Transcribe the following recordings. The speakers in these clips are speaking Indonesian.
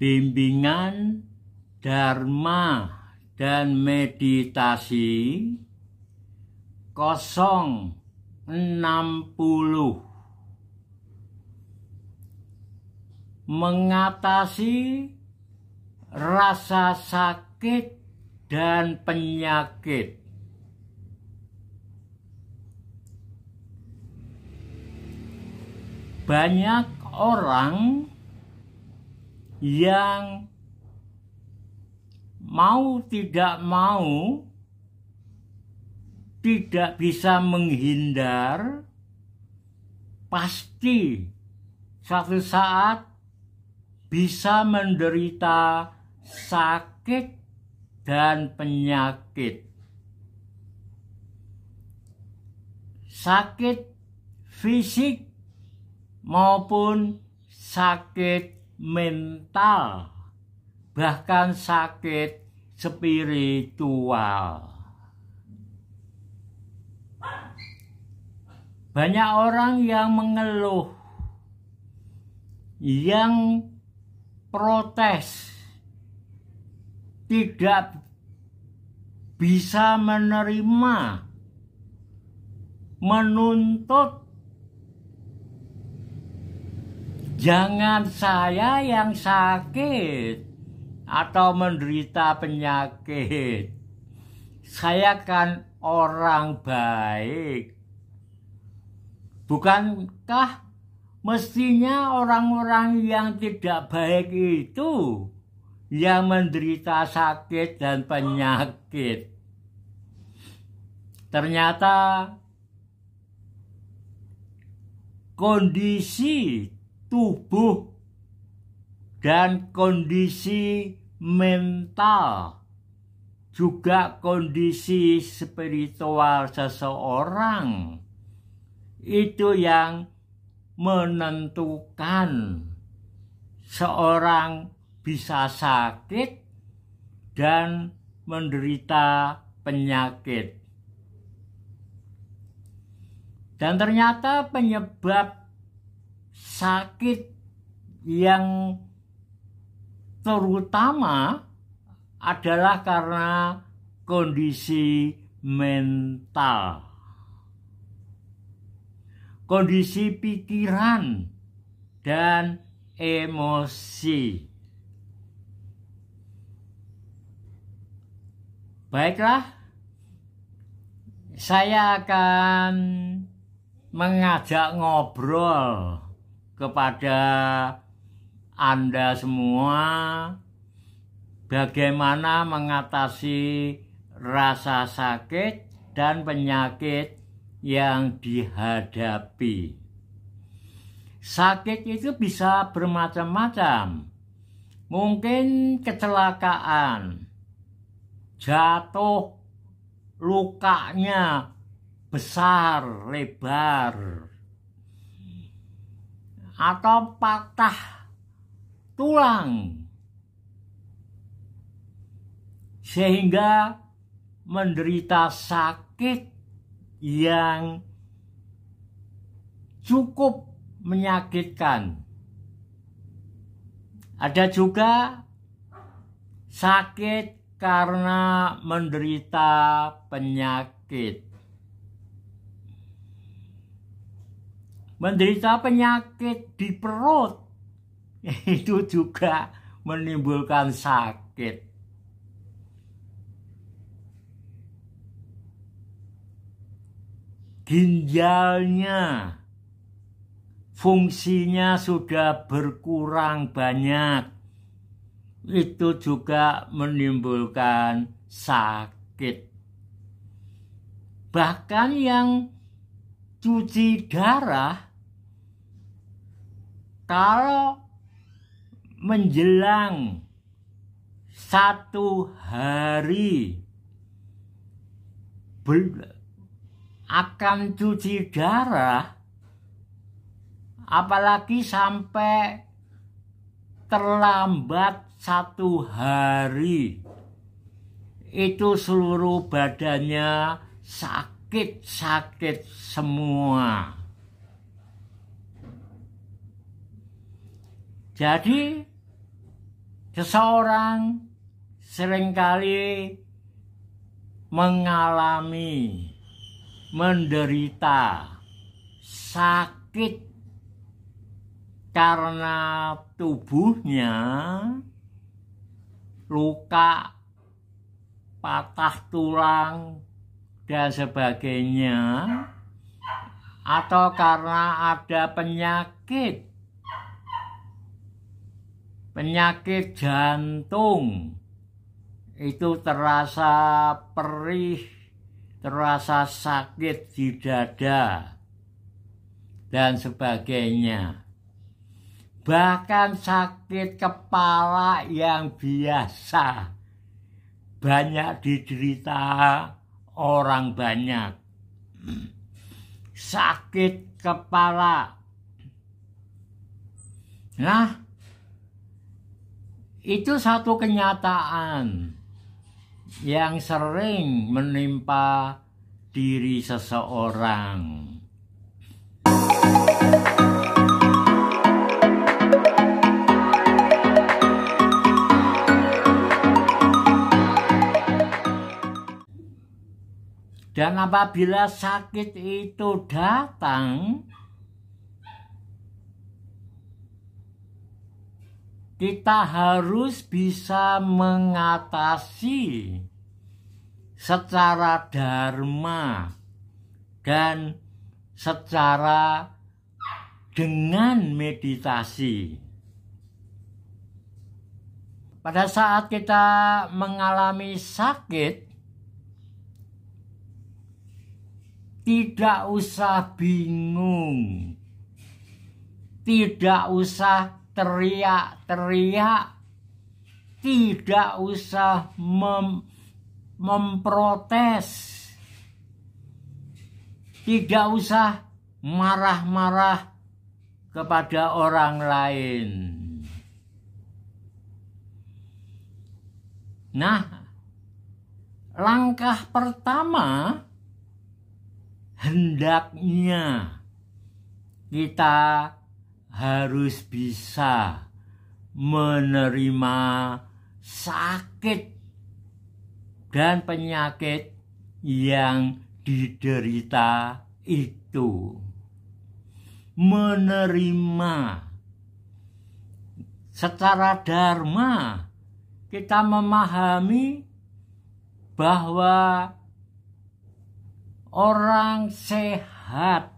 bimbingan dharma dan meditasi 060 mengatasi rasa sakit dan penyakit. Banyak orang yang mau tidak mau tidak bisa menghindar pasti suatu saat bisa menderita sakit dan penyakit. Sakit fisik maupun sakit mental, bahkan sakit spiritual. Banyak orang yang mengeluh, yang protes, tidak bisa menerima, menuntut Jangan saya yang sakit atau menderita penyakit. Saya kan orang baik. Bukankah mestinya orang-orang yang tidak baik itu yang menderita sakit dan penyakit? Ternyata kondisi tubuh dan kondisi mental juga kondisi spiritual seseorang itu yang menentukan seorang bisa sakit dan menderita penyakit. Dan ternyata penyebab sakit yang terutama adalah karena kondisi mental. Kondisi pikiran dan emosi. Baiklah, saya akan mengajak ngobrol kepada Anda semua bagaimana mengatasi rasa sakit dan penyakit yang dihadapi. Sakit itu bisa bermacam-macam. Mungkin kecelakaan, jatuh, lukanya besar, lebar, atau patah tulang sehingga menderita sakit yang cukup menyakitkan. Ada juga sakit karena menderita penyakit. Menderita penyakit di perut itu juga menimbulkan sakit. Ginjalnya fungsinya sudah berkurang banyak. Itu juga menimbulkan sakit. Bahkan yang cuci darah kalau menjelang satu hari akan cuci darah apalagi sampai terlambat satu hari. Itu seluruh badannya sakit-sakit semua Jadi seseorang sering kali mengalami menderita sakit karena tubuhnya luka, patah tulang, dan sebagainya, atau karena ada penyakit, penyakit jantung, itu terasa perih, terasa sakit di dada, dan sebagainya. Bahkan sakit kepala yang biasa. Banyak diderita orang banyak. Sakit kepala. Nah itu satu kenyataan yang sering menimpa diri seseorang. Dan apabila sakit itu datang, kita harus bisa mengatasi secara dharma dan secara dengan meditasi. Pada saat kita mengalami sakit, Tidak usah bingung. Tidak usah teriak-teriak. Tidak usah mem memprotes. Tidak usah marah-marah kepada orang lain. Nah, langkah pertama hendaknya kita harus bisa menerima sakit dan penyakit yang diderita itu. Menerima secara dharma kita memahami bahwa orang sehat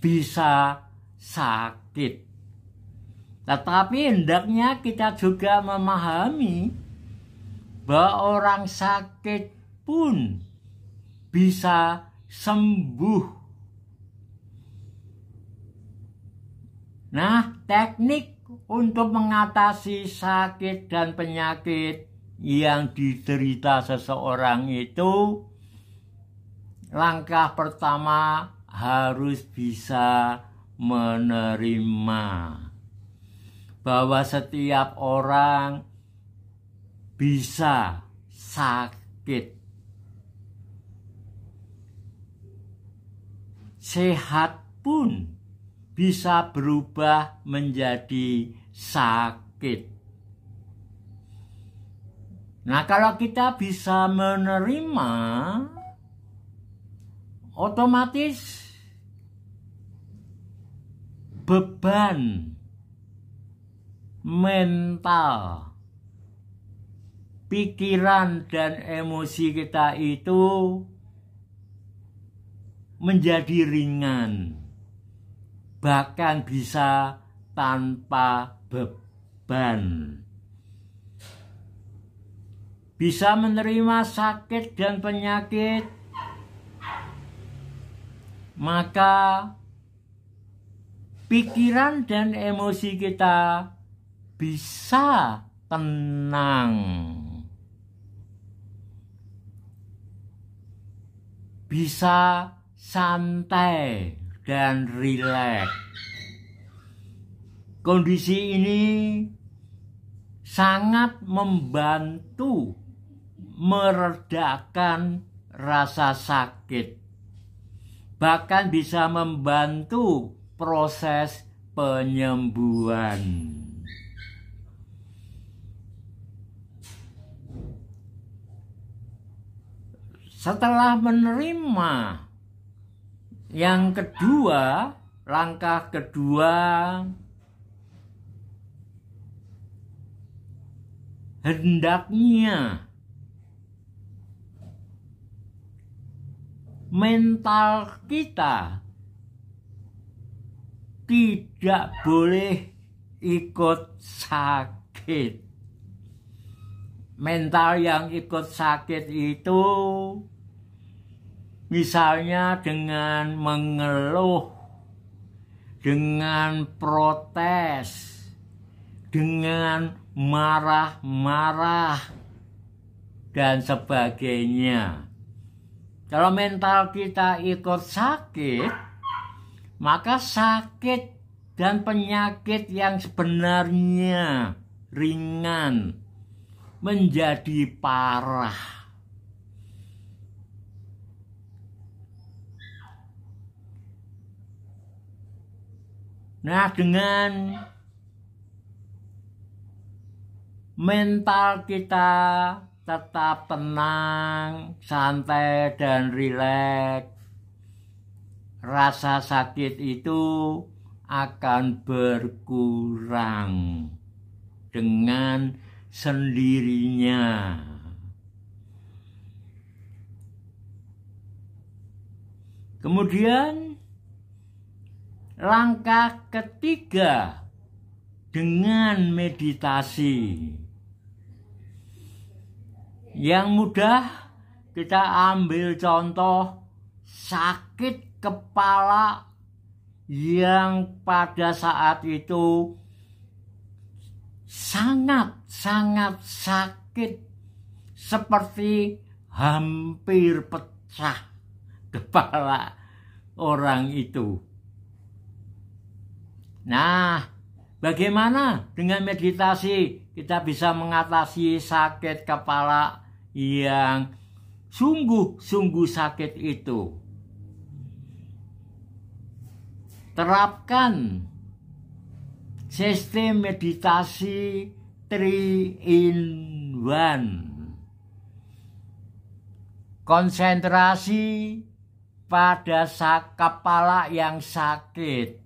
bisa sakit. Tetapi hendaknya kita juga memahami bahwa orang sakit pun bisa sembuh. Nah, teknik untuk mengatasi sakit dan penyakit yang diderita seseorang itu langkah pertama harus bisa menerima bahwa setiap orang bisa sakit. Sehat pun bisa berubah menjadi sakit. Nah, kalau kita bisa menerima otomatis beban mental pikiran dan emosi kita itu menjadi ringan bahkan bisa tanpa beban. Bisa menerima sakit dan penyakit maka pikiran dan emosi kita bisa tenang. Bisa santai dan rileks. Kondisi ini sangat membantu meredakan rasa sakit bahkan bisa membantu proses penyembuhan. Setelah menerima yang kedua, langkah kedua hendaknya mental kita tidak boleh ikut sakit. Mental yang ikut sakit itu misalnya dengan mengeluh, dengan protes, dengan marah-marah, dan sebagainya. Kalau mental kita ikut sakit, maka sakit dan penyakit yang sebenarnya ringan menjadi parah. Nah, dengan mental kita tetap tenang, santai, dan rileks, rasa sakit itu akan berkurang dengan sendirinya. Kemudian langkah ketiga dengan meditasi. Yang mudah kita ambil contoh sakit kepala yang pada saat itu sangat-sangat sakit seperti hampir pecah kepala orang itu. Nah, bagaimana dengan meditasi kita bisa mengatasi sakit kepala yang sungguh-sungguh sakit itu. Terapkan sistem meditasi 3 in 1. Konsentrasi pada kepala yang sakit.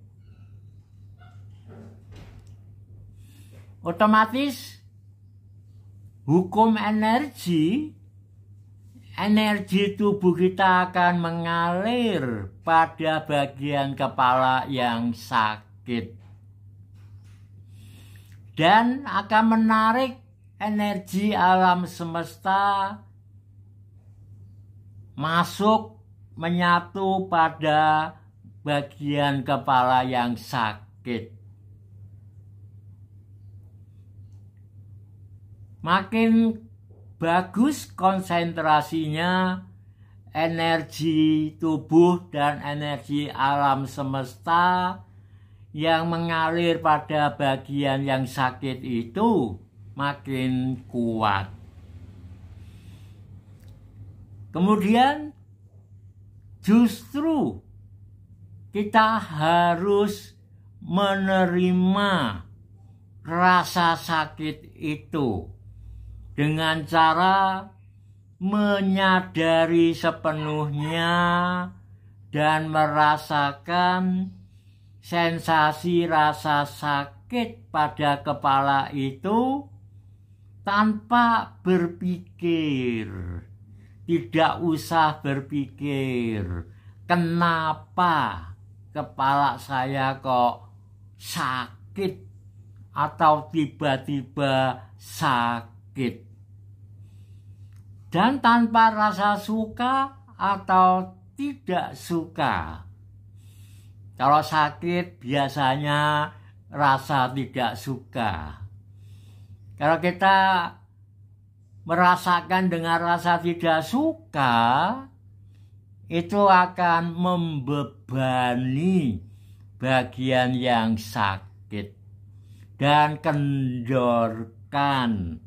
Otomatis hukum energi energi tubuh kita akan mengalir pada bagian kepala yang sakit dan akan menarik energi alam semesta masuk menyatu pada bagian kepala yang sakit. Makin bagus konsentrasinya energi tubuh dan energi alam semesta yang mengalir pada bagian yang sakit itu makin kuat. Kemudian justru kita harus menerima rasa sakit itu dengan cara menyadari sepenuhnya dan merasakan sensasi rasa sakit pada kepala itu tanpa berpikir. Tidak usah berpikir, kenapa kepala saya kok sakit atau tiba-tiba sakit sakit. Dan tanpa rasa suka atau tidak suka. Kalau sakit biasanya rasa tidak suka. Kalau kita merasakan dengan rasa tidak suka, itu akan membebani bagian yang sakit dan kendorkan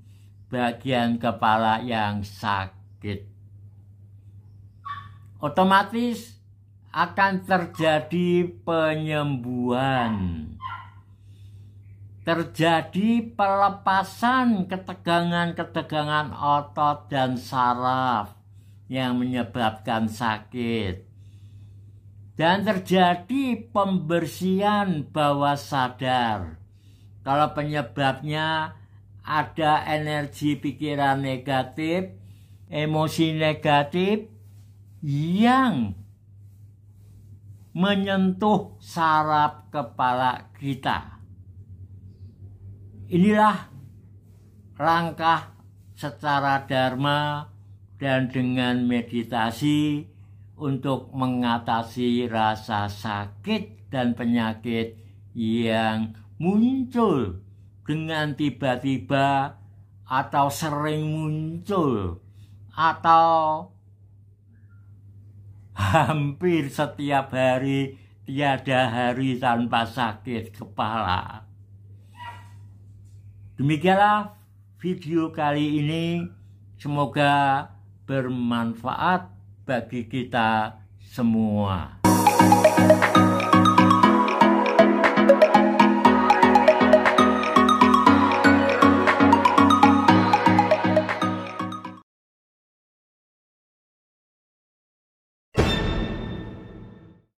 bagian kepala yang sakit. Otomatis akan terjadi penyembuhan. Terjadi pelepasan ketegangan-ketegangan otot dan saraf yang menyebabkan sakit. Dan terjadi pembersihan bawah sadar. Kalau penyebabnya ada energi pikiran negatif, emosi negatif yang menyentuh saraf kepala kita. Inilah langkah secara dharma dan dengan meditasi untuk mengatasi rasa sakit dan penyakit yang muncul dengan tiba-tiba atau sering muncul atau hampir setiap hari tiada hari tanpa sakit kepala. Demikianlah video kali ini semoga bermanfaat bagi kita semua.